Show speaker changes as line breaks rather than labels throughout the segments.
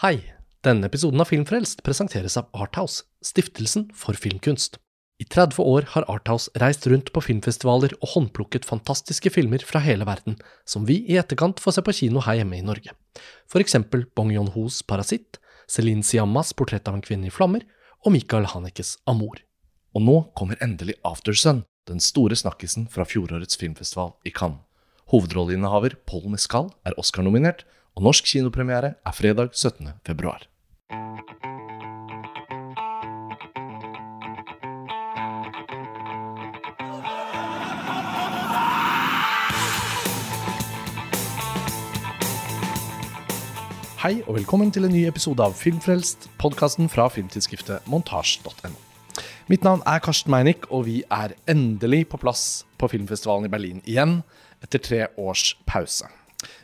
Hei! Denne episoden av Filmfrelst presenteres av Arthouse, stiftelsen for filmkunst. I 30 år har Arthouse reist rundt på filmfestivaler og håndplukket fantastiske filmer fra hele verden, som vi i etterkant får se på kino her hjemme i Norge. For eksempel Bong Yon-hos Parasitt, Celine Siammas Portrett av en kvinne i flammer og Michael Hanekes Amor. Og nå kommer endelig Aftersun, den store snakkisen fra fjorårets filmfestival i Cannes. Hovedrolleinnehaver Paul Mescal er Oscar-nominert, og norsk kinopremiere er fredag 17. februar. Hei og velkommen til en ny episode av Filmfrelst, podkasten fra filmtidsskriftet montasj.no. Mitt navn er Karsten Meinick, og vi er endelig på plass på filmfestivalen i Berlin igjen, etter tre års pause.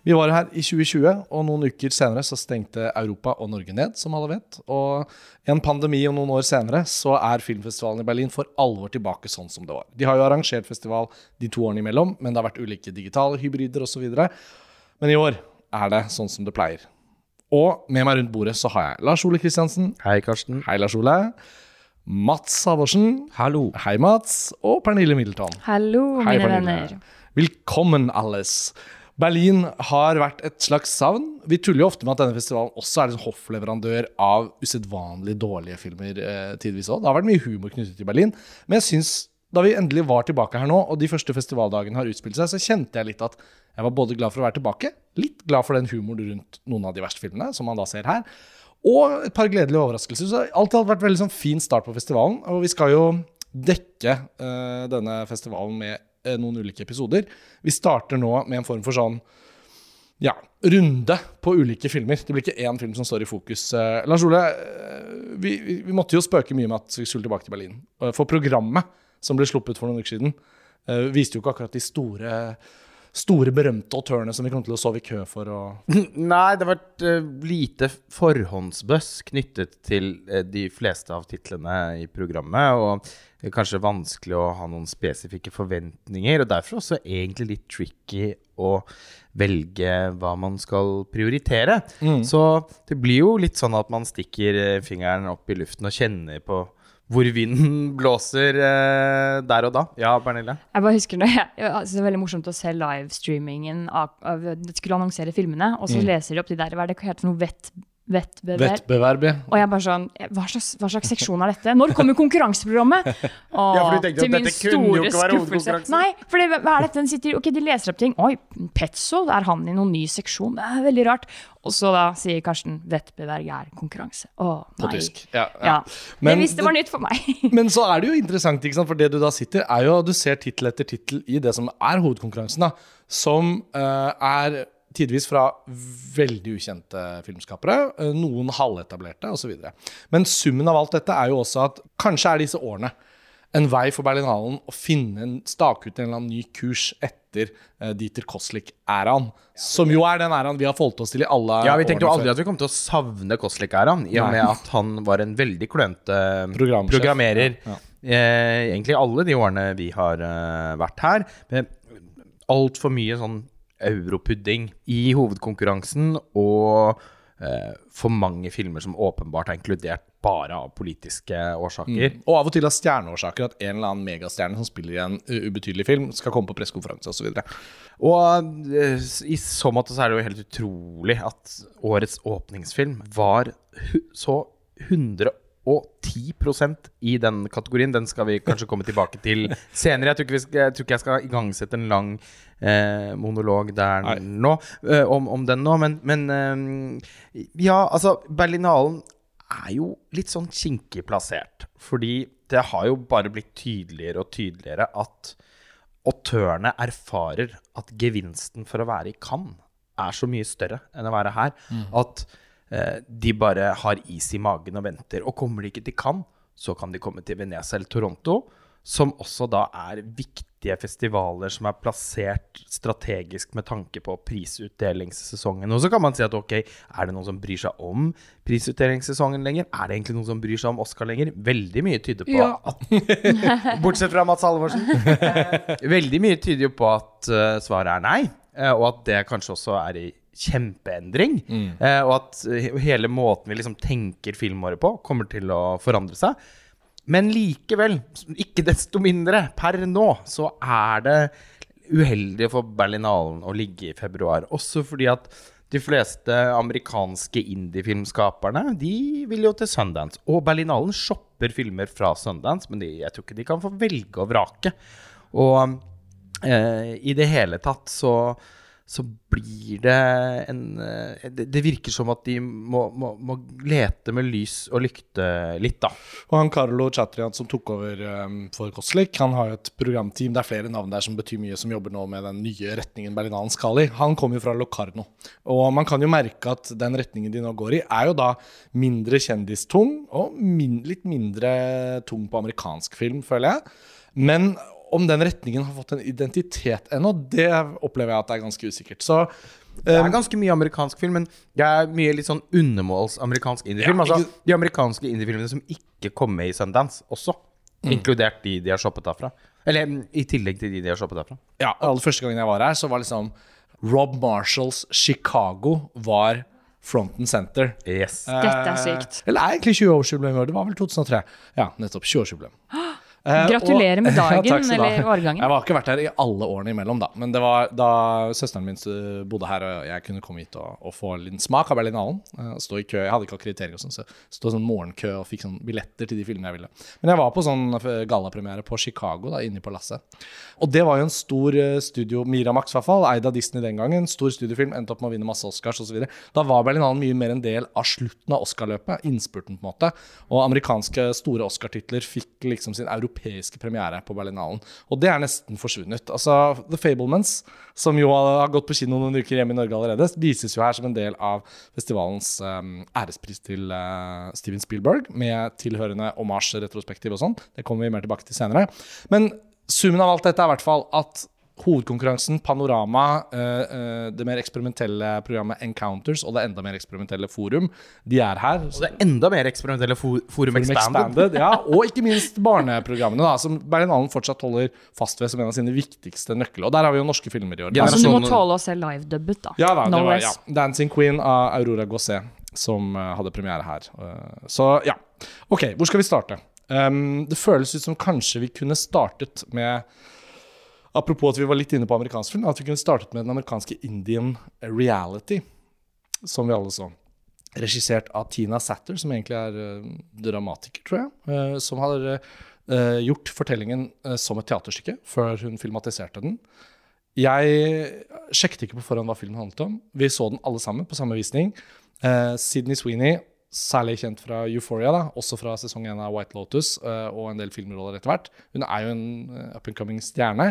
Vi var her i 2020, og noen uker senere så stengte Europa og Norge ned, som alle vet. Og en pandemi og noen år senere så er filmfestivalen i Berlin for alvor tilbake sånn som det var. De har jo arrangert festival de to årene imellom, men det har vært ulike digitale hybrider osv. Men i år er det sånn som det pleier. Og med meg rundt bordet så har jeg Lars Ole Kristiansen.
Hei, Karsten.
Hei, Lars Ole. Mats Havorsen.
Hallo.
Hei, Mats. Og Pernille Middleton.
Hallo,
Hei,
mine
Pernille.
venner.
Velkommen, alles. Berlin har vært et slags savn. Vi tuller jo ofte med at denne festivalen også er en hoffleverandør av usedvanlig dårlige filmer eh, tidvis også. Det har vært mye humor knyttet til Berlin. Men jeg synes, da vi endelig var tilbake her nå, og de første festivaldagene har utspilt seg, så kjente jeg litt at jeg var både glad for å være tilbake, litt glad for den humoren rundt noen av de verste filmene, som man da ser her, og et par gledelige overraskelser. Så alt i alt vært veldig sånn fin start på festivalen. Og vi skal jo dekke eh, denne festivalen med noen ulike episoder. Vi starter nå med en form for sånn ja, runde på ulike filmer. Det blir ikke én film som står i fokus. Eh, Lars Ole, eh, vi, vi, måtte jo spøke mye med at vi skulle tilbake til Berlin. Eh, For programmet som ble sluppet for noen uker siden, eh, viste jo ikke akkurat de store, store berømte autørene som vi kom til å sove i kø for. Og
Nei, det har vært uh, lite forhåndsbøss knyttet til uh, de fleste av titlene i programmet. Og det er kanskje vanskelig å ha noen spesifikke forventninger. Og derfor også egentlig litt tricky å velge hva man skal prioritere. Så det blir jo litt sånn at man stikker eh, fingeren opp i luften og kjenner på hvor vinden blåser eh, der og da. Ja, Pernille?
Jeg bare husker det, jeg, jeg synes det er veldig morsomt å se livestreamingen av, av De skulle annonsere filmene, og så leser de opp de der Hva er det helt for noe vett, vettbever?
Vettbeverb.
Og jeg bare sånn hva slags, hva slags seksjon er dette? Når kommer konkurranseprogrammet? Og
Ja, for du tenkte at dette kunne jo ikke være hovedkonkurranse.
Nei, for det, hva er dette den sitter Ok, de leser opp ting. Oi, Petzo, er han i noen ny seksjon? Det er veldig rart. Og så da sier Karsten vettbeverg er konkurranse. Å,
På
nei.
tysk. Ja, ja.
Ja.
Men
det var nytt for meg.
Men så er det jo interessant, ikke sant? for det du da sitter, er jo at du ser tittel etter tittel i det som er hovedkonkurransen, da, som uh, er tidvis fra veldig ukjente filmskapere, eh, noen halvetablerte osv. Men summen av alt dette er jo også at kanskje er disse årene en vei for Berlinalen å finne en stake ut en eller annen ny kurs etter uh, Dieter Koslik-æraen. Som jo er den æraen vi har forholdt oss til i alle årene
Ja, vi tenkte jo aldri
før.
at vi kom til å savne Koslik-æraen, i og med at han var en veldig klønete programmerer.
Ja,
Eh, egentlig alle de årene vi har uh, vært her. Altfor mye sånn europudding i hovedkonkurransen, og eh, for mange filmer som åpenbart er inkludert bare av politiske årsaker. Mm.
Og av og til av stjerneårsaker, at en eller annen megastjerne som spiller i en eh, ubetydelig film, skal komme på pressekonferanse osv.
Og, så og eh, i så måte så er det jo helt utrolig at årets åpningsfilm var så 180 og 10 i den kategorien. Den skal vi kanskje komme tilbake til senere. Jeg tror ikke, skal, jeg, tror ikke jeg skal igangsette en lang eh, monolog der
Nei.
nå, eh, om, om, den nå. Men, men eh, ja, altså Berlinalen er jo litt sånn kinkig plassert. Fordi det har jo bare blitt tydeligere og tydeligere at autørene erfarer at gevinsten for å være i Cannes er så mye større enn å være her. Mm. At de bare har is i magen og venter. Og kommer de ikke til Cannes, så kan de komme til Venezia eller Toronto, som også da er viktige festivaler som er plassert strategisk med tanke på prisutdelingssesongen. Og så kan man si at ok, er det noen som bryr seg om prisutdelingssesongen lenger? Er det egentlig noen som bryr seg om Oscar lenger? Veldig mye tyder på
Ja.
at Bortsett fra Mats Halvorsen. Veldig mye tyder jo på at eh, svaret er nei, eh, og at det kanskje også er i kjempeendring. Eh, og at eh, hele måten vi liksom tenker filmåret på, kommer til å forandre seg. Men likevel, ikke desto mindre, per nå, så er det uheldig for Berlinalen å ligge i februar. Også fordi at de fleste amerikanske indiefilmskaperne De vil jo til Sundance. Og Berlinalen shopper filmer fra Sundance, men de, jeg tror ikke de kan få velge og vrake. Og eh, i det hele tatt så så blir det en eh, Det, virker som at de må, må, må, lete med lys og lykte litt, da.
Og han Carlo Chatrian som tok over um, for Koslik, han har jo et programteam. Det er flere navn der som betyr mye, som jobber nå med den nye retningen Berlinalen skal i. Han kommer jo fra Locarno. Og man kan jo merke at den retningen de nå går i, er jo da mindre kjendistung og min, litt mindre tung på amerikansk film, føler jeg. Men om den retningen har fått en identitet ennå, det opplever jeg at det er ganske usikkert. Så
det er ganske mye amerikansk film, men det er mye litt sånn undermåls amerikansk indiefilm.
Ja,
altså, de amerikanske indiefilmene som ikke kom med i Sundance, også. Inkludert de de har shoppet derfra. Eller mm, i tillegg til de de har shoppet derfra.
ja, aller første gangen jeg var her, så var liksom Rob Marshalls Chicago var front and center.
Yes.
Dette er sykt.
Eller er egentlig 20-årsjubileum i år. Det var vel 2003. Ja, nettopp. 20-årsjubileum. Eh,
Gratulerer med dagen,
du
eller årgangen.
Jeg har ikke vært her i alle årene imellom, da. Men det var da søsteren min bodde her, og jeg kunne komme hit og, og få en smak av Berlinalen. eh, og Stå i kø. Jeg hadde ikke akkreditering og sånn, så i sånn morgenkø og fikk sånn billetter til de filmene jeg ville. Men jeg var på sånn gallapremiere på Chicago, da, inne på lasset. Og det var jo en stor eh, studio, Miramax i hvert fall, eid av Disney den gangen. Stor studiofilm, endte opp med å vinne masse Oscars osv. Da var Berlinalen mye mer en del av slutten av Oscar-løpet, innspurten på en måte. Og amerikanske store Oscar-titler fikk liksom sin europeiske premiere på Berlinalen. Og det er nesten forsvunnet. Altså, The Fablemans, som jo har gått på kino noen uker hjemme i Norge allerede, vises jo her som en del av festivalens um, ærespris til uh, Steven Spielberg, med tilhørende omasj-retrospektiv og sånn. Det kommer vi mer tilbake til senere. Men summen av alt dette er i hvert fall at hovedkonkurransen, Panorama, eh, eh, det mer eksperimentelle programmet Encounters og det enda mer eksperimentelle Forum, de er her.
Og det er enda mer eksperimentelle for, Forum
Forum
Expanded.
Expanded, ja, og ikke minst barneprogrammene, da, som Berlinalen fortsatt holder fast ved som en av sine viktigste nøkler. Og der har vi jo norske filmer i år.
Ja,
Altså, du må tåle å se livedubbet, da.
Ja da,
no
det var ja. Dancing Queen av Aurora Gosset som eh, hadde premiere her. Så ja. Ok, hvor skal vi starte? Um, det føles ut som kanskje vi kunne startet med Apropos at vi var litt inne på amerikansk film, at vi kunne startet med den amerikanske Indian reality, som vi alle så. Regissert av Tina Satter, som egentlig er eh, dramatiker, tror jeg. eh, som har eh, gjort fortellingen som et teaterstykke før hun filmatiserte den. Jeg sjekket ikke på forhånd hva filmen handlet om. Vi så den alle sammen på samme visning. Sydney Sweeney, særlig kjent fra Euphoria, da, også fra sesong én av White Lotus, og en del filmroller etter hvert. Hun er jo en up and coming stjerne.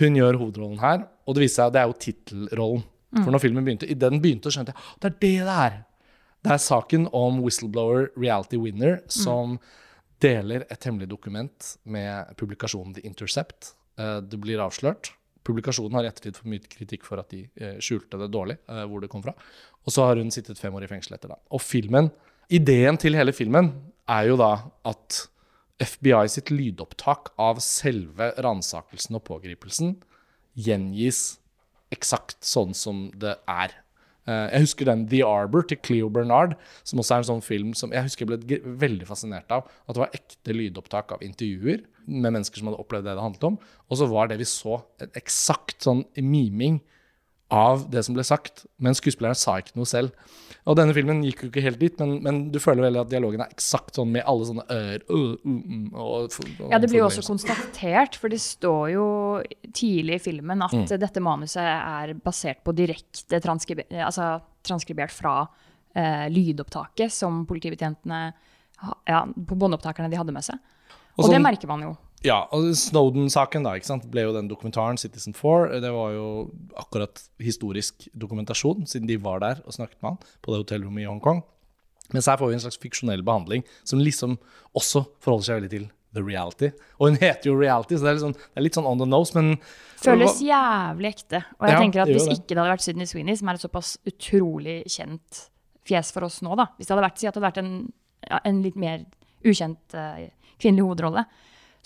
Hun gjør hovedrollen her, og det viser seg at det er jo tittelrollen. For når filmen begynte, i den begynte, skjønte jeg «Å, det er det det er. Det er saken om whistleblower reality winner som deler et hemmelig dokument med publikasjonen The Intercept. Eh, Det blir avslørt. Publikasjonen har i ettertid fått mye kritikk for at de eh, skjulte det dårlig, eh, hvor det kom fra. Og så har hun sittet fem år i fengsel etter det. Og filmen, ideen til hele filmen er jo da at FBI sitt lydopptak av selve ransakelsen og pågripelsen gjengis eksakt sånn som det er. Eh, Jeg husker den The Arbor til Cleo Bernard, som også er en sånn film som jeg husker jeg ble veldig fascinert av. At det var ekte lydopptak av intervjuer med mennesker som hadde opplevd det det handlet om. Og så var det vi så, en eksakt sånn miming av det som ble sagt, men skuespilleren sa ikke noe selv. Og denne filmen gikk jo ikke helt dit, men, men du føler vel at dialogen er eksakt sånn med alle sånne ør, uh, uh, og, og,
Ja, det blir jo også konstatert, for det står jo tidlig i filmen at
Mm.
dette manuset er basert på direkte transkriber, altså, transkribert fra uh, lydopptaket som politibetjentene ja, på båndopptakerne de hadde med seg.
Og
Og, det
sånn-
merker man jo.
Ja, og Snowden-saken da, ikke sant, ble jo den dokumentaren Citizen Four. Det var jo akkurat historisk dokumentasjon, siden de var der og snakket med han på det hotellrommet i Hongkong. Mens her får vi en slags fiksjonell behandling som liksom også forholder seg veldig til the reality. Og hun heter jo reality, så det er litt sånn, det er litt sånn on the nose, men
Føles jævlig ekte. Og jeg
Ja,
tenker at hvis
det.
ikke det hadde vært Sydney Sweeney, som er et såpass utrolig kjent fjes for oss nå, da. Hvis det hadde vært, si at det hadde vært en, ja, en litt mer ukjent uh, kvinnelig hovedrolle,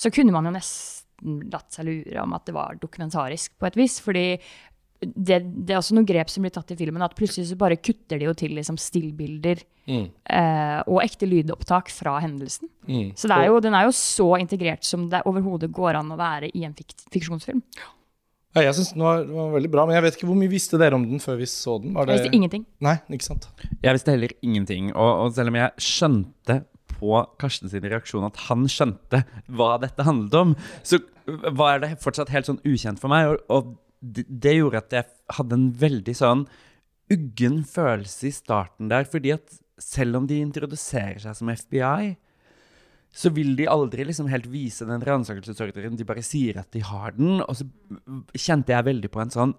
så kunne man jo nesten latt seg lure om at det var dokumentarisk på et vis. Fordi det, det er også noen grep som blir tatt i filmen, at plutselig så bare kutter de jo til liksom stillbilder eh, og ekte lydopptak fra hendelsen. Så det er jo, den er jo så integrert som det overhodet går an å være i en fik fiksjonsfilm.
Ja, jeg syns den var, den var veldig bra, men jeg vet ikke hvor mye visste dere om den før vi så den? Var det...
Jeg visste ingenting.
Nei, ikke sant.
Jeg visste heller ingenting. Og, og selv om jeg skjønte på Karsten sin reaksjon at han skjønte hva dette handlet om, så var det fortsatt helt sånn ukjent for meg. Og, det, gjorde at jeg hadde en veldig sånn uggen følelse i starten der. Fordi at selv om de introduserer seg som FBI, så vil de aldri liksom helt vise den ransakelsesordren. De bare sier at de har den. Og så kjente jeg veldig på en sånn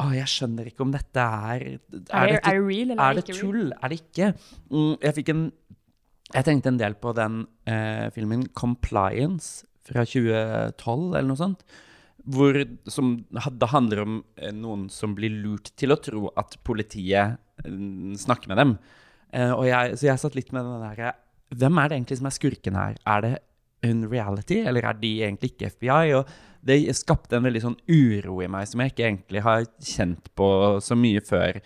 Å, jeg skjønner ikke om dette er
Er det, er det real, eller
er
er
det
ikke real?
tull? Er det ikke? Mm, jeg fikk en Jeg tenkte en del på den eh, filmen 'Compliance' fra 2012, eller noe sånt. Hvor, som det handler om eh, noen som blir lurt til å tro at politiet eh, snakker med dem. Eh, jeg, så jeg satt litt med den derre Hvem er det egentlig som er skurken her? Er det en reality, eller er de egentlig ikke FBI? Og det skapte en veldig sånn uro i meg som jeg ikke egentlig har kjent på så mye før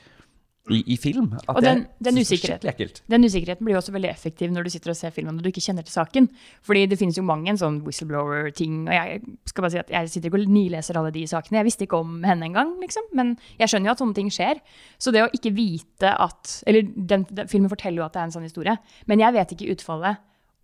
i, i film.
Og den- den
usikkerhet, er.
Den usikkerheten blir jo også veldig effektiv når du sitter og ser filmen og du ikke kjenner til saken. Fordi det finnes jo mange en sånn whistleblower-ting. Og jeg skal bare si at jeg sitter ikke og nileser alle de sakene. Jeg visste ikke om henne engang, liksom. Men jeg skjønner jo at sånne ting skjer. Så det å ikke vite at Eller den, den filmen forteller jo at det er en sånn historie. Men jeg vet ikke utfallet.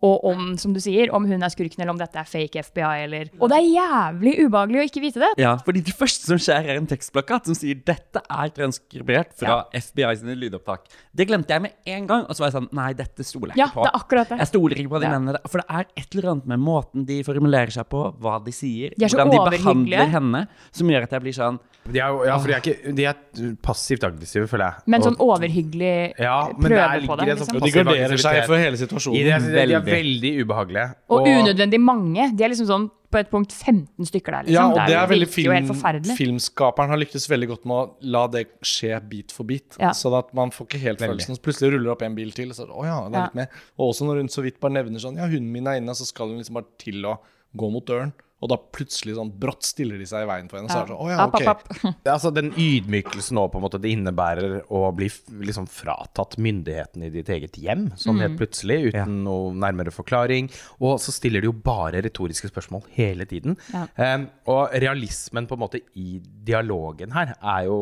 Og om, som du sier, om hun er skurken, eller om dette er fake FBI, eller Og det er jævlig ubehagelig å ikke vite det.
Ja, fordi det første som skjer, er en tekstplakat som sier 'Dette er transkribert fra FBI sine lydopptak'. Det glemte jeg med en gang, og så var jeg sånn Nei, dette stoler jeg
Ja,
ikke på.
det er akkurat det.
Jeg stoler ikke på de
Ja.
mennene. For det er et eller annet med måten de formulerer seg på, hva de sier,
De
hvordan de behandler henne, som gjør at jeg blir sånn
De er, jo- ja, for de er, ikke, de er passivt aggressive, føler jeg.
Men sånn overhyggelig
Ja,
prøve på
dem
det.
sånn
Liksom.
Og de graderer seg for hele situasjonen.
I det,
situasjonen.
Er
Veldig.
veldig ubehagelige.
Og unødvendig mange. De er liksom sånn på et punkt 15 stykker der. Liksom.
Ja, og det er
jo-
veldig
virker helt
film,
forferdelig.
Filmskaperen har lyktes veldig godt med å la det skje bit for bit.
Ja.
Sånn at man får ikke helt
Veldig.
følelsen. Så plutselig ruller det opp en bil til, så å ja, det er
Ja.
litt mer. Og også når hun så vidt bare nevner sånn Ja, hunden min er inne, så skal hun liksom bare til å gå mot døren. Og da plutselig sånn brått stiller de seg i veien for henne. Så er det sånn, oh, ja, ok.
app, app.
Altså Den ydmykelsen nå på en måte det innebærer å bli liksom fratatt myndigheten i ditt eget hjem, sånn helt plutselig, uten noe nærmere forklaring. Og så stiller de jo bare retoriske spørsmål hele tiden.
Ja.
Um, og realismen på en måte i dialogen her er jo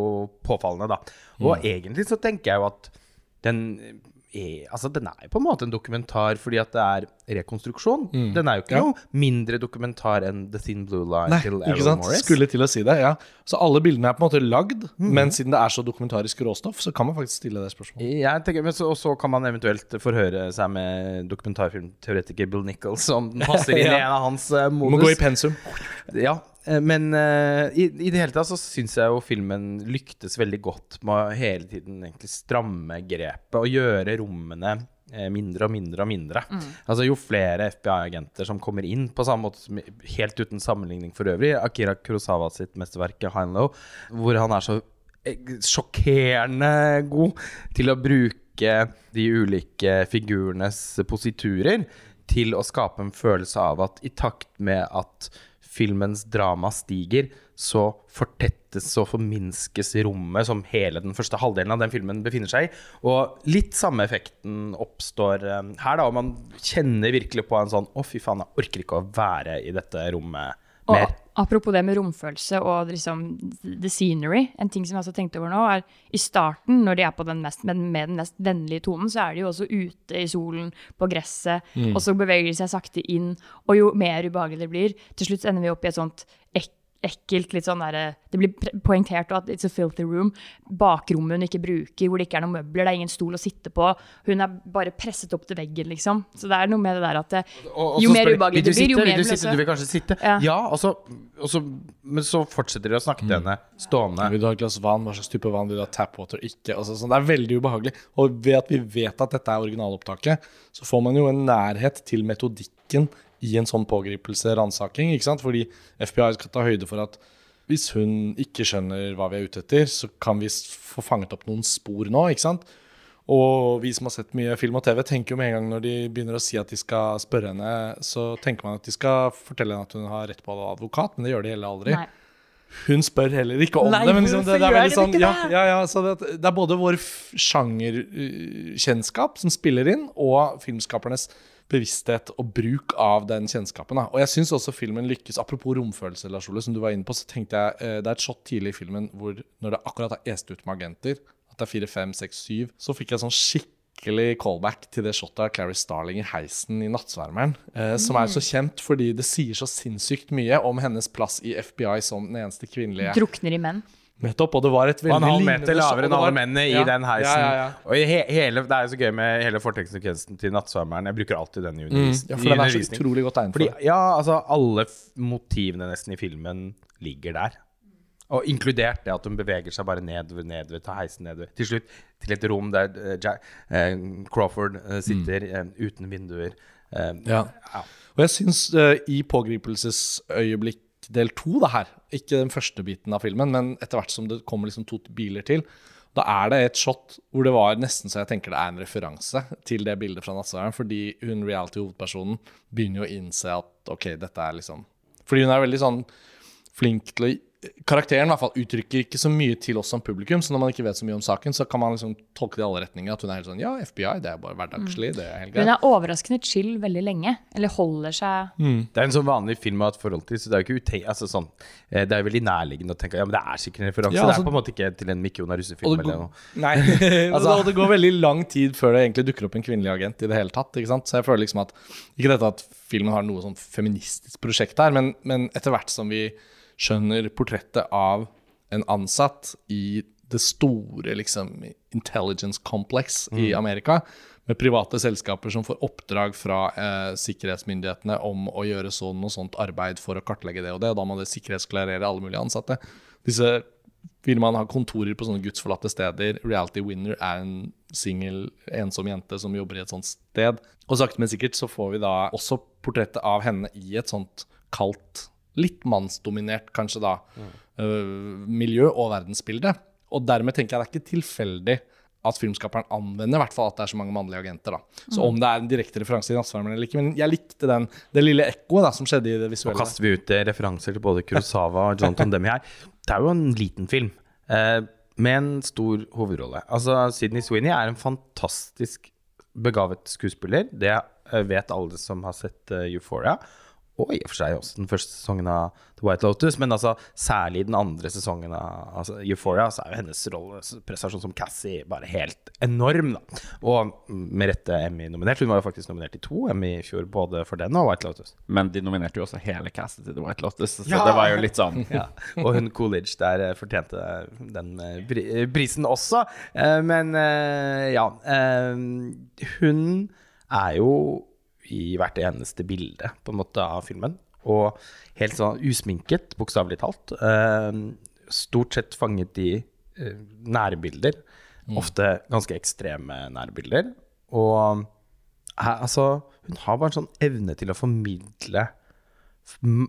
påfallende, da. Og egentlig så tenker jeg jo at den er, altså den er jo på en måte en dokumentar fordi at det er rekonstruksjon. Den er jo ikke
Ja.
noe mindre dokumentar enn The Thin Blue Line
Nei,
til Errol? Morris.
Skulle til å si det, ja. Så alle bildene er på en måte lagd,
mm.
men siden det er så dokumentarisk råstoff, så kan man faktisk stille det spørsmålet.
Tenker, men så, og så kan man eventuelt forhøre seg med dokumentarfilmteoretiker Bill Nichols om den passer inn i en av hans uh,
Må gå i pensum.
Ja, eh, men uh, i, i det hele tatt så syns jeg jo filmen lyktes veldig godt med å hele tiden egentlig stramme grepet og gjøre rommene eh, mindre og mindre og mindre. Altså Jo flere FBI-agenter som kommer inn, på samme måte som helt uten sammenligning for øvrig, Akira Kurosawa sitt mesterverk High hvor han er så eh, sjokkerende god til å bruke de ulike figurenes positurer til å skape en følelse av at i takt med at filmens drama stiger, så fortettes og forminskes rommet som hele den første halvdelen av den filmen befinner seg i. Og litt samme effekten oppstår eh, her, da. Og man kjenner virkelig på en sånn Å, fy faen, jeg orker ikke å være i dette rommet
Og apropos det med romfølelse og liksom the scenery, en ting som jeg også tenkte over nå, er i starten, når de er på den mest, med, den mest vennlige tonen, så er de jo også ute i solen, på gresset, og så beveger de seg sakte inn, og jo mer ubehagelig det blir, til slutt ender vi opp i et sånt ek ekkelt, litt sånn derre Det blir poengtert at it's a filthy room. Bakrommet hun ikke bruker, hvor det ikke er noen møbler, det er ingen stol å sitte på. Hun er bare presset opp til veggen, liksom. Så det er noe med det der at det,
Og- og
jo mer ubehagelig
du
det blir, jo mer
vil du
vil
sitte? Du vil kanskje sitte?
Ja.
Ja, og så, og så, men så fortsetter de å snakke til henne stående.
Vil du ha et glass vann? Hva slags type vann vil du ha? Tapwater? Ikke? Altså, sånn, det er veldig ubehagelig. Og ved at vi vet at dette er originalopptaket, så får man jo en nærhet til metodikken i en sånn pågripelse, ransaking. Fordi FBI skal ta høyde for at hvis hun ikke skjønner hva vi er ute etter, så kan vi få fanget opp noen spor nå. ikke sant? Og vi som har sett mye film og TV, tenker jo med en gang når de begynner å si at de skal spørre henne, så tenker man at de skal fortelle henne at hun har rett på advokat, men det gjør de heller aldri.
Nei.
Hun spør heller ikke om
Nei,
det. Men liksom, det, det er veldig sånn ja, ja, ja, så det, det er både vår sjangerkjennskap som spiller inn, og filmskapernes bevissthet og bruk av den kjennskapen. Da. Og jeg syns også filmen lykkes. Apropos romfølelse, Lars Ole, som du var inne på, så tenkte jeg eh, det er et shot tidlig i filmen hvor når det akkurat har est ut med agenter, at det er fire, fem, seks, syv, så fikk jeg sånn skikkelig callback til det shotet av Clarice Starling i heisen i Nattsvermeren, eh, som er så kjent fordi det sier så sinnssykt mye om hennes plass i FBI som den eneste kvinnelige
Drukner i menn.
Nettopp, og det var et
Og en
veldig
halv
lignende
meter lavere enn alle
mennene
mennene
ja,
i den heisen.
Ja, ja, ja.
Og i he hele, Det er jo så gøy med hele fortekstsekvensen til Nattsvermeren. Jeg bruker alltid den i undervis
Ja, for den er så
undervisning.
utrolig godt egnet for det.
ja, altså alle f motivene nesten i filmen ligger der. Og inkludert det at hun beveger seg bare nedover, nedover, tar heisen nedover. Til slutt til et rom der uh, Jack, uh, Crawford uh, sitter eh, uten vinduer.
Ja. Og jeg syns i pågripelsesøyeblikk del to, det her, ikke den første biten av filmen, men etter hvert som det kommer liksom to biler til, da er det et shot hvor det var nesten så jeg tenker det er en referanse til det bildet fra Nattsvermeren, fordi hun reality-hovedpersonen begynner jo å innse at ok, dette er liksom Fordi hun er veldig sånn flink til å Karakteren i hvert fall uttrykker ikke så mye til oss som publikum, så når man ikke vet så mye om saken, så kan man liksom tolke det i alle retninger. At hun er helt sånn Ja, FBI, det er bare hverdagslig. Det er helt greit.
Hun er overraskende chill veldig lenge. Eller holder seg
Det er en sånn vanlig film å ha et forhold til, så det er jo ikke ute, altså sånn, eh, Det er jo veldig nærliggende å tenke ja, men det er sikkert en referanse.
Ja,
det
altså-
er på en måte ikke til en
Og
Russe-film eller noe.
nei,
Altså-
og det går veldig lang tid før det egentlig dukker opp en kvinnelig agent i det hele tatt. Ikke sant? Så jeg føler liksom at Ikke dette at filmen har noe sånn feministisk prosjekt her, men, men etter hvert som vi skjønner portrettet av en ansatt i det store liksom intelligence complex i Amerika, med private selskaper som får oppdrag fra eh, sikkerhetsmyndighetene om å gjøre sånn og sånt arbeid for å kartlegge det og det, og da må det sikkerhetsklarere alle mulige ansatte. Disse Firmaene har kontorer på sånne gudsforlatte steder. Reality Winner er en singel, ensom jente som jobber i et sånt sted. Og sakte, men sikkert så får vi da også portrettet av henne i et sånt kaldt, litt mannsdominert kanskje da, øh, miljø og verdensbilde. Og dermed tenker jeg det er ikke tilfeldig at filmskaperen anvender i hvert fall at det er så mange mannlige agenter. da. Så om det er en direkte referanse i Nattsvermeren eller ikke, men jeg likte den, det lille ekkoet som skjedde i det
Nå
visuelle.
kaster vi ut eh, referanser til både Kurosawa og Jonathan Demme her. Det er jo en liten film eh, med en stor hovedrolle. Altså, Sydney Sweeney er en fantastisk begavet skuespiller. Det eh, vet alle som har sett uh, Euphoria. Og i og for seg også den første sesongen av The White Lotus. Men altså, særlig den andre sesongen av altså, Euphoria så er jo hennes rolle, prestasjon som Cassie bare helt enorm. Da. Og med rette Emmy-nominert. Hun var jo faktisk nominert i to Emmy i fjor, både for den og White Lotus.
Men de nominerte jo også hele castet til The White Lotus, så
Ja!
det var jo litt sånn
Ja, og hun Coolidge der eh, fortjente den eh, eh, prisen også. Men ja Hun er jo i hvert eneste bilde på en måte av filmen. Og helt sånn usminket, bokstavelig talt. Eh, Stort sett fanget i eh, nærbilder. Ofte ganske ekstreme nærbilder. Og her, altså, hun har bare en sånn evne til å formidle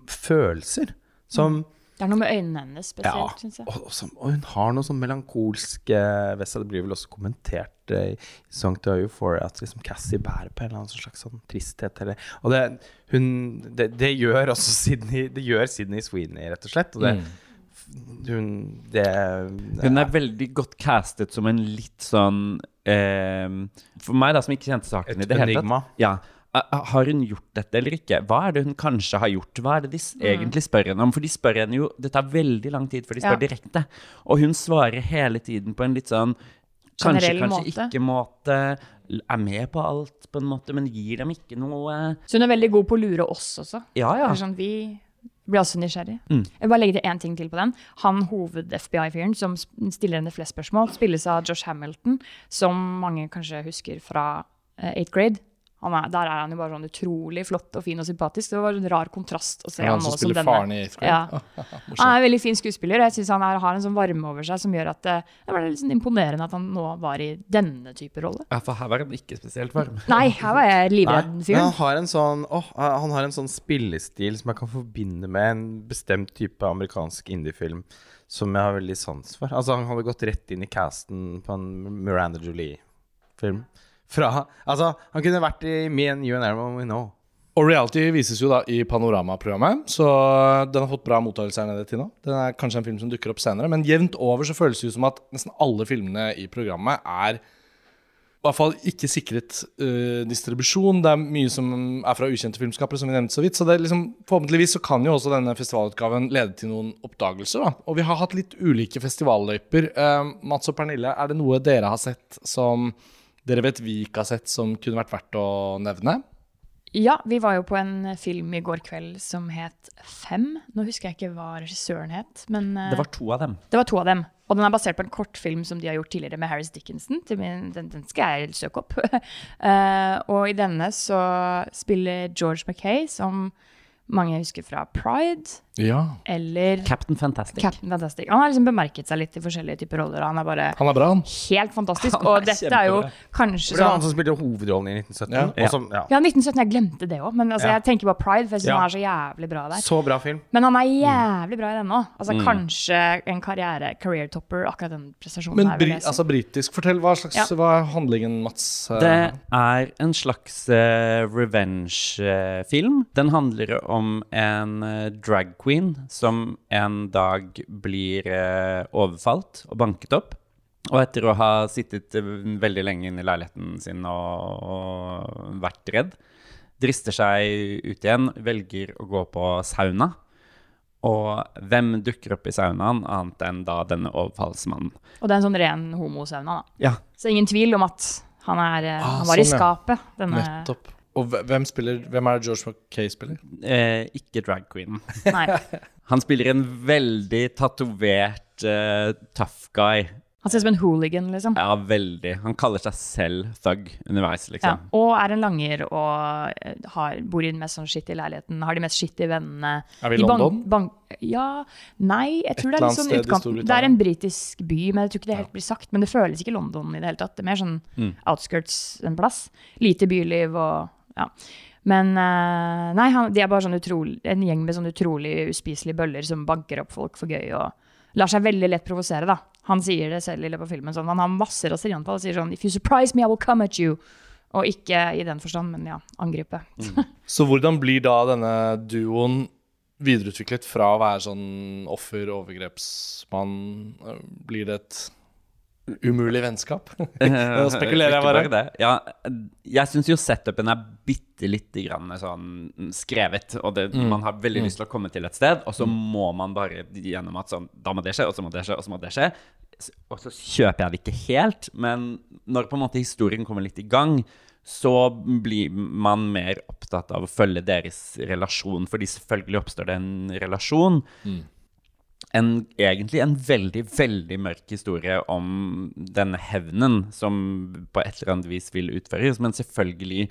følelser som
Det er noe med øynene hennes spesielt,
ja,
synes jeg.
og, og, og hun har noe sånn melankolsk... Vessa, det blir vel også kommentert eh, i Song to Euphoria at liksom Cassie bærer på en eller annen slags sånn tristhet. Eller, og det, hun, det, det gjør også Sydney Det gjør Sydney Sweeney, rett og slett. Og det, hun det,
Hun er veldig godt castet som en litt sånn eh, For meg, da, som ikke kjente saken
Et
i det hele tatt ja, eh, Har hun gjort dette eller ikke? Hva er det hun kanskje har gjort? Hva er det de egentlig spør henne om? For de spør henne jo Det tar veldig lang tid før de spør
Ja.
direkte. Og hun svarer hele tiden på en litt sånn Kanskje, kanskje
måte.
ikke måte. Er med på alt, på en måte, men gir dem ikke noe
Så hun er veldig god på å lure oss også.
Ja, ja.
Sånn, vi blir også nysgjerrig.
Mm.
Jeg vil bare legge til én ting til på den. Han hoved-FBI-fyren som stiller henne flest spørsmål, spilles av Josh Hamilton, som mange kanskje husker fra eh, 8th grade. Han er, der er han jo bare sånn utrolig flott og fin og sympatisk. Det var en rar kontrast å se
Han
han nå som denne.
faren i
Ja. Han er en veldig fin skuespiller, og jeg syns han er, har en sånn varme over seg som gjør at det, det var litt sånn imponerende at han nå var i denne type rolle.
ja, for her var han ikke spesielt varm.
Nei, her var jeg livredd fyren.
han har en sånn åh, Han har en sånn spillestil som jeg kan forbinde med en bestemt type amerikansk indiefilm som jeg har veldig sans for. Altså Han hadde gått rett inn i casten på en Miranda Jolie-film. Fra Altså, han kunne vært i Me and You and Everyone We Know.
Og reality vises jo da i Panorama-programmet, så den har fått bra mottakelse her nede til nå. Den er kanskje en film som dukker opp senere, men jevnt over så føles det jo som at nesten alle filmene i programmet er i hvert fall ikke sikret uh, distribusjon. Det er mye som er fra ukjente filmskapere, som vi nevnte så vidt. Så det er liksom, forhåpentligvis så kan jo også denne festivalutgaven lede til noen oppdagelser. da. Og vi har hatt litt ulike festivalløyper. Uh, Mats og Pernille, er det noe dere har sett som dere vet vi ikke har sett, som kunne vært verdt å nevne?
Ja, vi var jo på en film i går kveld som het Fem. Nå husker jeg ikke hva regissøren het, men eh,
Det var to av dem.
det var to av dem. Og den er basert på en kortfilm som de har gjort tidligere med Harris Dickinson. Den, den skal jeg søke opp. uh, og i denne så spiller George Mackay, som mange husker fra Pride,
Ja.
eller
Captain Fantastic.
Captain Fantastic. Han har liksom bemerket seg litt i forskjellige typer roller. Han er bare
Han er bra, han.
helt fantastisk.
Han er
Og dette er jo kanskje
sånn det var han som spilte hovedrollen i 1917.
Ja.
Og som, ja.
Ja, 1917. Jeg glemte det òg, men altså,
Ja.
jeg tenker på Pride, for jeg syns
Ja.
han er så jævlig bra der.
Så bra film.
Men han er jævlig bra i den òg. Altså, Kanskje en karriere, career topper, akkurat den prestasjonen.
Men bri altså britisk. Fortell hva slags
Ja.
hva er handlingen, Mats? Eh,
Det er en slags uh, revenge-film. Den handler om en eh, drag queen som en dag blir eh, overfalt og banket opp. Og etter å ha sittet eh, veldig lenge inne i leiligheten sin og, og vært redd, drister seg ut igjen, velger å gå på sauna. Og hvem dukker opp i saunaen annet enn da denne overfallsmannen?
Og det er en sånn ren homosauna, da.
Ja,
Så ingen tvil om at han, er,
Ah,
han var i
sånn, i
skapet. Denne,
Nettopp. Og hvem, spiller, hvem er det George Mackay spiller?
eh, ikke drag queen.
Nei.
Han spiller en veldig tatovert uh, tough guy.
Han ser ut som en hooligan, liksom.
Ja, veldig. Han kaller seg selv thug underveis,
Ja.
liksom.
Og er en langer og eh, har, bor i den mest sånn skittige leiligheten. Har de mest skittige vennene.
Er vi i
bank-
London?
bank- ja Nei, jeg tror det er litt sånn
annet sted i
utkant.
Storbritannia.
Det er en britisk by, men jeg tror ikke det helt blir sagt. Men det føles ikke London i det hele tatt. Det er mer sånn
Mm.
outskirts en plass. Lite byliv og ja. Men eh, nei, han, de er bare sånn utrolig, en gjeng med sånn utrolig uspiselige bøller som banker opp folk for gøy og lar seg veldig lett provosere, da. Han sier det selv i løpet av filmen. Sånn, han har masse raserianfall og sier sånn If you surprise me, I will come at you. Og ikke i den forstand, men ja, angripe.
Så hvordan blir da denne duoen videreutviklet fra å være sånn offer, overgrepsmann Blir det et umulig vennskap?
Nå
spekulerer jeg bare.
Det. Ja, jeg syns jo setupen er bitte lite grann sånn skrevet, og det,
Mm.
man har veldig lyst til å komme til et sted, og så må man bare gjennom at sånn Da må det skje, og så må det skje, og så må det skje. Og så kjøper jeg det ikke helt, men når på en måte historien kommer litt i gang, så blir man mer opptatt av å følge deres relasjon, fordi selvfølgelig oppstår det en relasjon en, egentlig en veldig, veldig mørk historie om denne hevnen som på et eller annet vis vil utføres, men selvfølgelig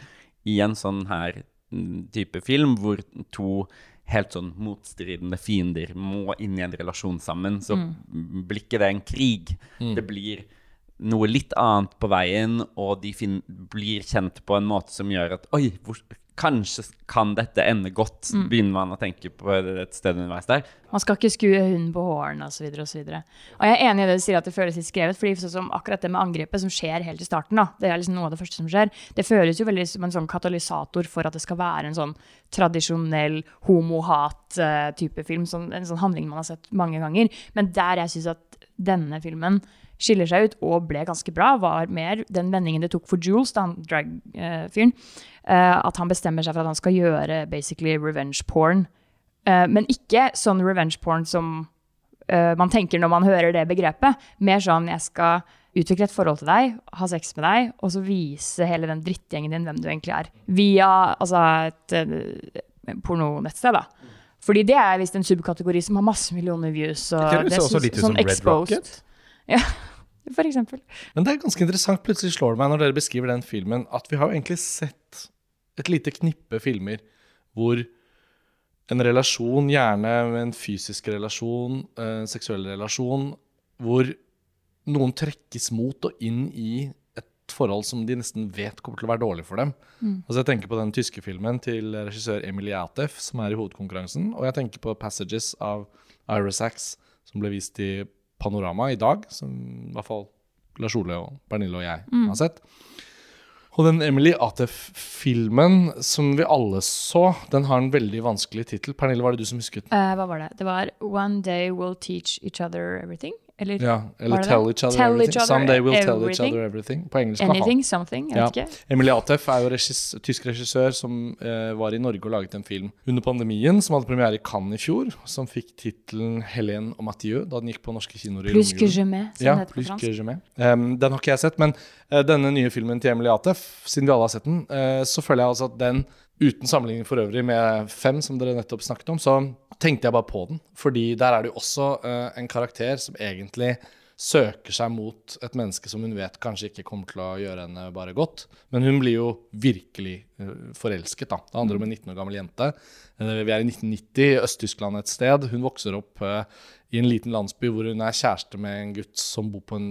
i en sånn her mm, type film hvor to helt sånn motstridende fiender må inn i en relasjon sammen, så blir ikke det en krig. Det blir noe litt annet på veien, og de blir kjent på en måte som gjør at Oi, hvor, kanskje kan dette ende godt, begynner man å tenke på et sted underveis der.
Man skal ikke skue hunden på hårene osv. Og, så videre. og jeg er enig i det du sier at det føles litt skrevet. fordi sånn som akkurat det med angrepet som skjer helt i starten, da, det er liksom noe av det første som skjer, det føles jo veldig som en sånn katalysator for at det skal være en sånn tradisjonell homohat-type film. Sånn, en sånn handling man har sett mange ganger. Men der jeg syns at denne filmen skiller seg ut og ble ganske bra, var mer den vendingen det tok for Jules, da, han drag-fyren. at han bestemmer seg for at han skal gjøre basically revenge porn. Eh, men ikke sånn revenge porn som eh, man tenker når man hører det begrepet. Mer sånn jeg skal utvikle et forhold til deg, ha sex med deg, og så vise hele den drittgjengen din hvem du egentlig er. Via altså, et pornonettsted, da. Fordi det er visst en subkategori som har masse millioner views. Og
det, tror det
det
så også
synes-
litt ut som
Ja, for eksempel.
Men det er ganske interessant. Plutselig slår det meg når dere beskriver den filmen, at vi har jo egentlig sett et lite knippe filmer hvor en relasjon, gjerne en fysisk relasjon, en seksuell relasjon, hvor noen trekkes mot og inn i et forhold som de nesten vet kommer til å være dårlig for dem. Altså Jeg tenker på den tyske filmen til regissør Emil Atef, som er i hovedkonkurransen. Og jeg tenker på 'Passages' av Ira Sachs, som ble vist i Panorama i dag. Som i hvert fall Lars Ole og Pernille og jeg har sett. Og den Emily Atef-filmen som vi alle så, den har en veldig vanskelig tittel. Pernille, var det du som husket?
Eh, hva var det? Det var One day we'll teach each other everything? Eller
Ja, eller Tell? Each Other
Tell
Everything.
each other
Someday we'll tell each other everything. På engelsk.
anything, something? Jeg
Ja.
vet ikke.
Emilie Atef er jo regissør, tysk regissør som eh, var i Norge og laget en film under pandemien, som hadde premiere i Cannes i fjor, som fikk tittelen «Helene og Mathieu' da den gikk på norske kinoer i
Plus que jamais, som
Ja,
det heter på
plus
fransk.
que jamais. Um, den har ikke jeg sett, men uh, denne nye filmen til Emilie Atef, siden vi alle har sett den, uh, så føler jeg altså at den, uten sammenligning for øvrig med Fem, som dere nettopp snakket om, så tenkte jeg bare på den. Fordi der er det jo også uh, en karakter som egentlig søker seg mot et menneske som hun vet kanskje ikke kommer til å gjøre henne bare godt. Men hun blir jo virkelig uh, forelsket, da. Det handler om en 19 år gammel jente. Uh, vi er i 1990, i Øst-Tyskland et sted. Hun vokser opp i en liten landsby hvor hun er kjæreste med en gutt som bor på en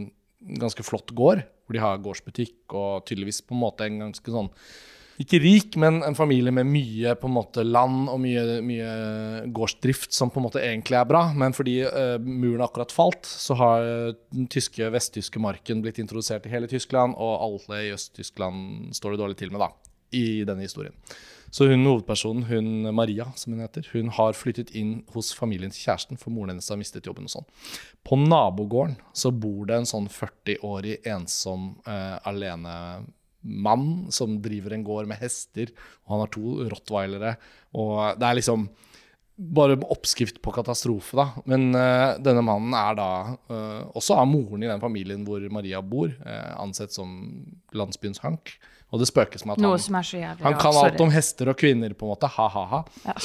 ganske flott gård, hvor de har gårdsbutikk og tydeligvis på en måte en ganske sånn ikke rik, men en familie med mye på en måte land og mye, mye gårdsdrift som på en måte egentlig er bra. Men fordi uh, muren akkurat falt, så har eh, den tyske, vesttyske marken blitt introdusert i hele Tyskland, og alle i Øst-Tyskland står det dårlig til med da, i denne historien. Så hun hovedpersonen, hun Maria, som hun heter, hun har flyttet inn hos familien til kjæresten, for moren hennes har mistet jobben og sånn. På nabogården så bor det en sånn 40-årig ensom eh, alenemann som driver en gård med hester, og han har to rottweilere, og det er liksom bare oppskrift på katastrofe, da. Men uh, denne mannen er da uh, også av moren i den familien hvor Maria bor, uh, ansett som landsbyens hank. Og det spøkes med at
Noe
han,
som er så jævlig
han kan alt om hester og kvinner, på en måte. Ha-ha-ha.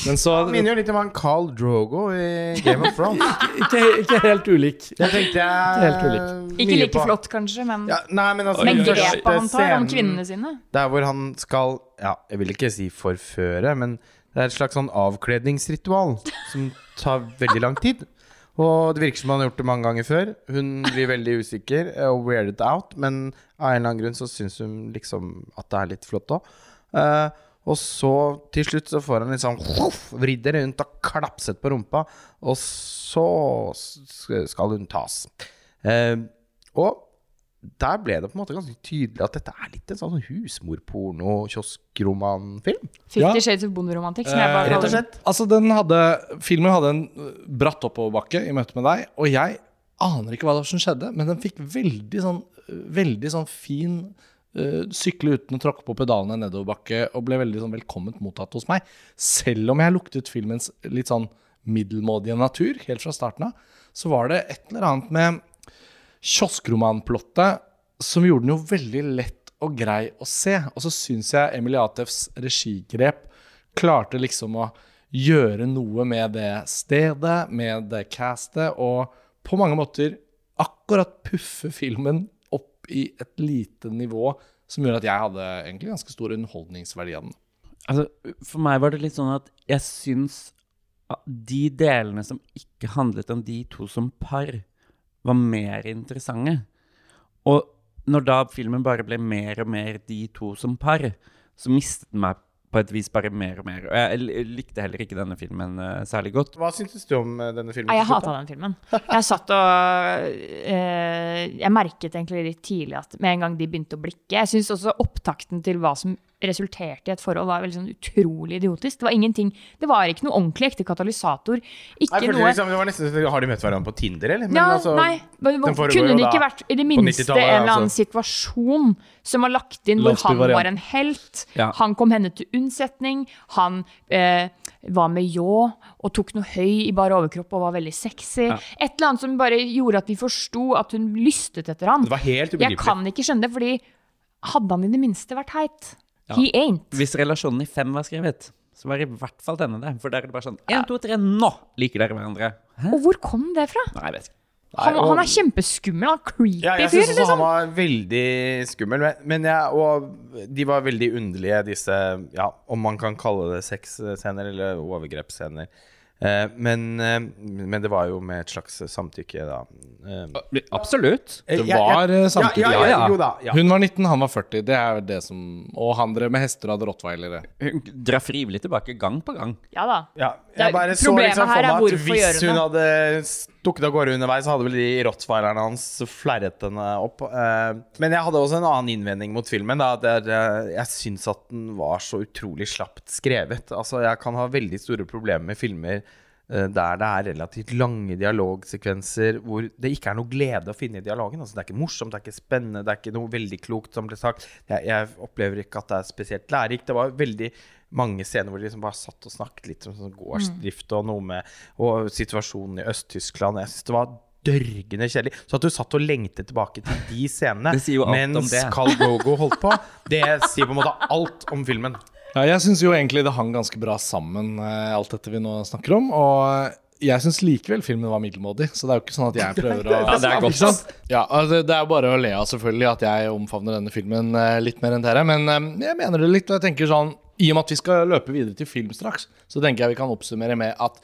Men så
Minner jo litt om han Carl Drogo i Game of Thrones.
ikke, ikke helt ulik.
Det tenkte jeg
Helt ulikt.
Ikke like
på.
flott, kanskje, men,
Ja, nei, men altså
men grepet han tar om kvinnene sine.
Der hvor han skal Ja, jeg vil ikke si forføre, men det er et slags sånn avkledningsritual som tar veldig lang tid. Og det virker som han har gjort det mange ganger før. Hun blir veldig usikker og weirded out, men av en eller annen grunn så syns hun liksom at det er litt flott òg. og så til slutt så får han liksom vridd det rundt og klapset på rumpa, og så skal hun tas. Eh, og der ble det på en måte ganske tydelig at dette er litt en sånn husmorporno-kioskromanfilm.
Fifty
Ja.
Shades of Bonderomantikk,
Eh,
bare
Rett og slett.
Altså, den hadde, filmen hadde en bratt oppoverbakke i møte med deg, og jeg aner ikke hva det var som skjedde, men den fikk veldig sånn, veldig sånn fin uh, sykle uten å tråkke på pedalene nedoverbakke, og ble veldig sånn velkomment mottatt hos meg. Selv om jeg luktet filmens litt sånn middelmådige natur helt fra starten av, så var det et eller annet med kioskromanplottet som gjorde den jo veldig lett og grei å se. Og så syns jeg Emilie Atefs regigrep klarte liksom å gjøre noe med det stedet, med det castet, og på mange måter akkurat puffe filmen opp i et lite nivå som gjør at jeg hadde egentlig ganske stor underholdningsverdi av den.
Altså, for meg var det litt sånn at jeg syns at de delene som ikke handlet om de to som par, var mer interessante. Og når da filmen bare ble mer og mer de to som par, så mistet den meg på et vis bare mer og mer. Og jeg likte heller ikke denne filmen eh, særlig godt.
Hva syntes du om eh, denne filmen?
Jeg hata den filmen. Jeg satt og eh, Jeg merket egentlig litt tidlig at med en gang de begynte å blikke Jeg syns også opptakten til hva som resulterte i et forhold, var veldig sånn utrolig idiotisk. Det var ingenting Det var ikke noe ordentlig ekte katalysator.
Ikke Nei,
noe
liksom, det var nesten, Har de møtt hverandre på Tinder, eller? Men
ja,
altså,
nei, men
den
Kunne det
da
ikke vært i det minste en eller annen
altså.
situasjon som var lagt inn hvor han var en helt?
Ja.
Han kom henne til unnsetning. Han eh, var med ljå og tok noe høy i bar overkropp og var veldig sexy.
Ja.
Et eller annet som bare gjorde at vi forsto at hun lystet etter ham.
Det var helt
Jeg kan ikke skjønne det, fordi hadde han i det minste vært heit? He ain't.
Hvis relasjonen i fem var skrevet, så var i hvert fall denne det. For der er det bare sånn Én, to, tre, nå liker dere hverandre. Hæ?
Og hvor kom det fra?
Nei, jeg vet ikke.
Han,
og-
han er kjempeskummel. Han er creepy
Ja, jeg
fyr,
syns også
liksom.
han var veldig skummel. Men, men jeg, og de var veldig underlige, disse Ja, om man kan kalle det sexscener eller overgrepsscener. Eh, men, eh, men det var jo med et slags samtykke, da. Eh,
Absolutt.
Det var samtykke.
Ja, ja, ja, jo da. Ja.
Hun var 19, han var 40. Det er det som Og han drev med hester og hadde rottweilere.
Hun drar frivillig tilbake gang på gang.
Ja da.
Ja, jeg bare så liksom for meg at hvis hun hadde dukket av gårde underveis, hadde vel de rottweilerne hans flerret henne opp. Eh, Men jeg hadde også en annen innvending mot filmen. Da, eh, jeg syns at den var så utrolig slapt skrevet. Altså, jeg kan ha veldig store problemer med filmer eh, der det er relativt lange dialogsekvenser hvor det ikke er noe glede å finne i dialogen. Altså, det er ikke morsomt, det er ikke spennende, det er ikke noe veldig klokt som ble sagt. Jeg, jeg opplever ikke at det er spesielt lærerikt. Det var veldig mange scener hvor de liksom bare satt og snakket litt om sånn gårdsdrift og noe med Og situasjonen i Øst-Tyskland. Jeg synes det var dørgende kjedelig. Så at du satt og lengtet tilbake til de scenene mens. Carl Gogo holdt på, det sier på en måte alt om filmen.
Ja, jeg syns jo egentlig det hang ganske bra sammen, eh, alt dette vi nå snakker om. Og jeg syns likevel filmen var middelmådig, så det er jo ikke sånn at jeg prøver å
Ja, det er godt.
Ja, altså, Det er jo bare å le av selvfølgelig at jeg omfavner denne filmen eh, litt mer enn dere. Men eh, jeg mener det litt, og jeg tenker sånn I og med at vi skal løpe videre til film straks, så tenker jeg vi kan oppsummere med at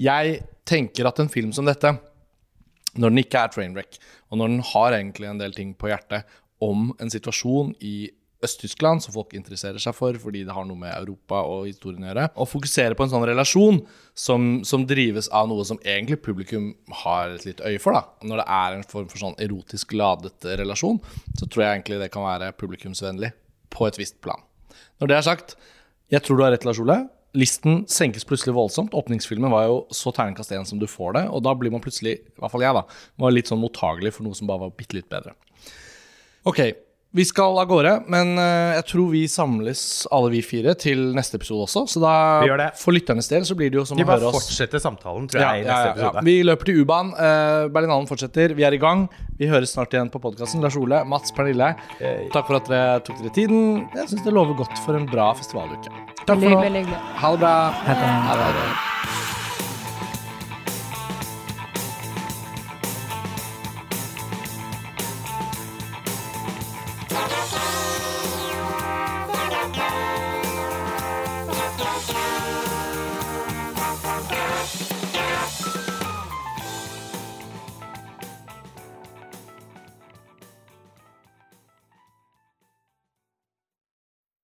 jeg tenker at en film som dette, når den ikke er trainwreck, og når den har egentlig en del ting på hjertet om en situasjon i Øst-Tyskland som folk interesserer seg for fordi det har noe med Europa og historien å gjøre, og fokusere på en sånn relasjon som, som drives av noe som egentlig publikum har et litt øye for. da. Når det er en form for sånn erotisk ladet relasjon, så tror jeg egentlig det kan være publikumsvennlig på et visst plan. Når det er sagt, jeg tror du har rett, Lars Ole. Listen senkes plutselig voldsomt. Åpningsfilmen var jo så terningkast én som du får det, og da blir man plutselig, i hvert fall jeg, da, var litt sånn mottagelig for noe som bare var bitte litt bedre. Ok, vi skal av gårde, men eh, jeg tror vi samles alle vi fire til neste episode også. Så da, for lytternes del, så blir det jo som
de
å høre oss Vi bare
fortsetter samtalen, tror
ja,
jeg, i neste
ja, ja.
episode.
Vi løper til U-banen. Uh, Berlinalen fortsetter. Vi er i gang. Vi høres snart igjen på podkasten. Lars Ole, Mats, Pernille. Takk for at dere tok dere tiden. Jeg syns det lover godt for en bra festivaluke. Takk for nå. Ha det bra. Ha det. Ha det.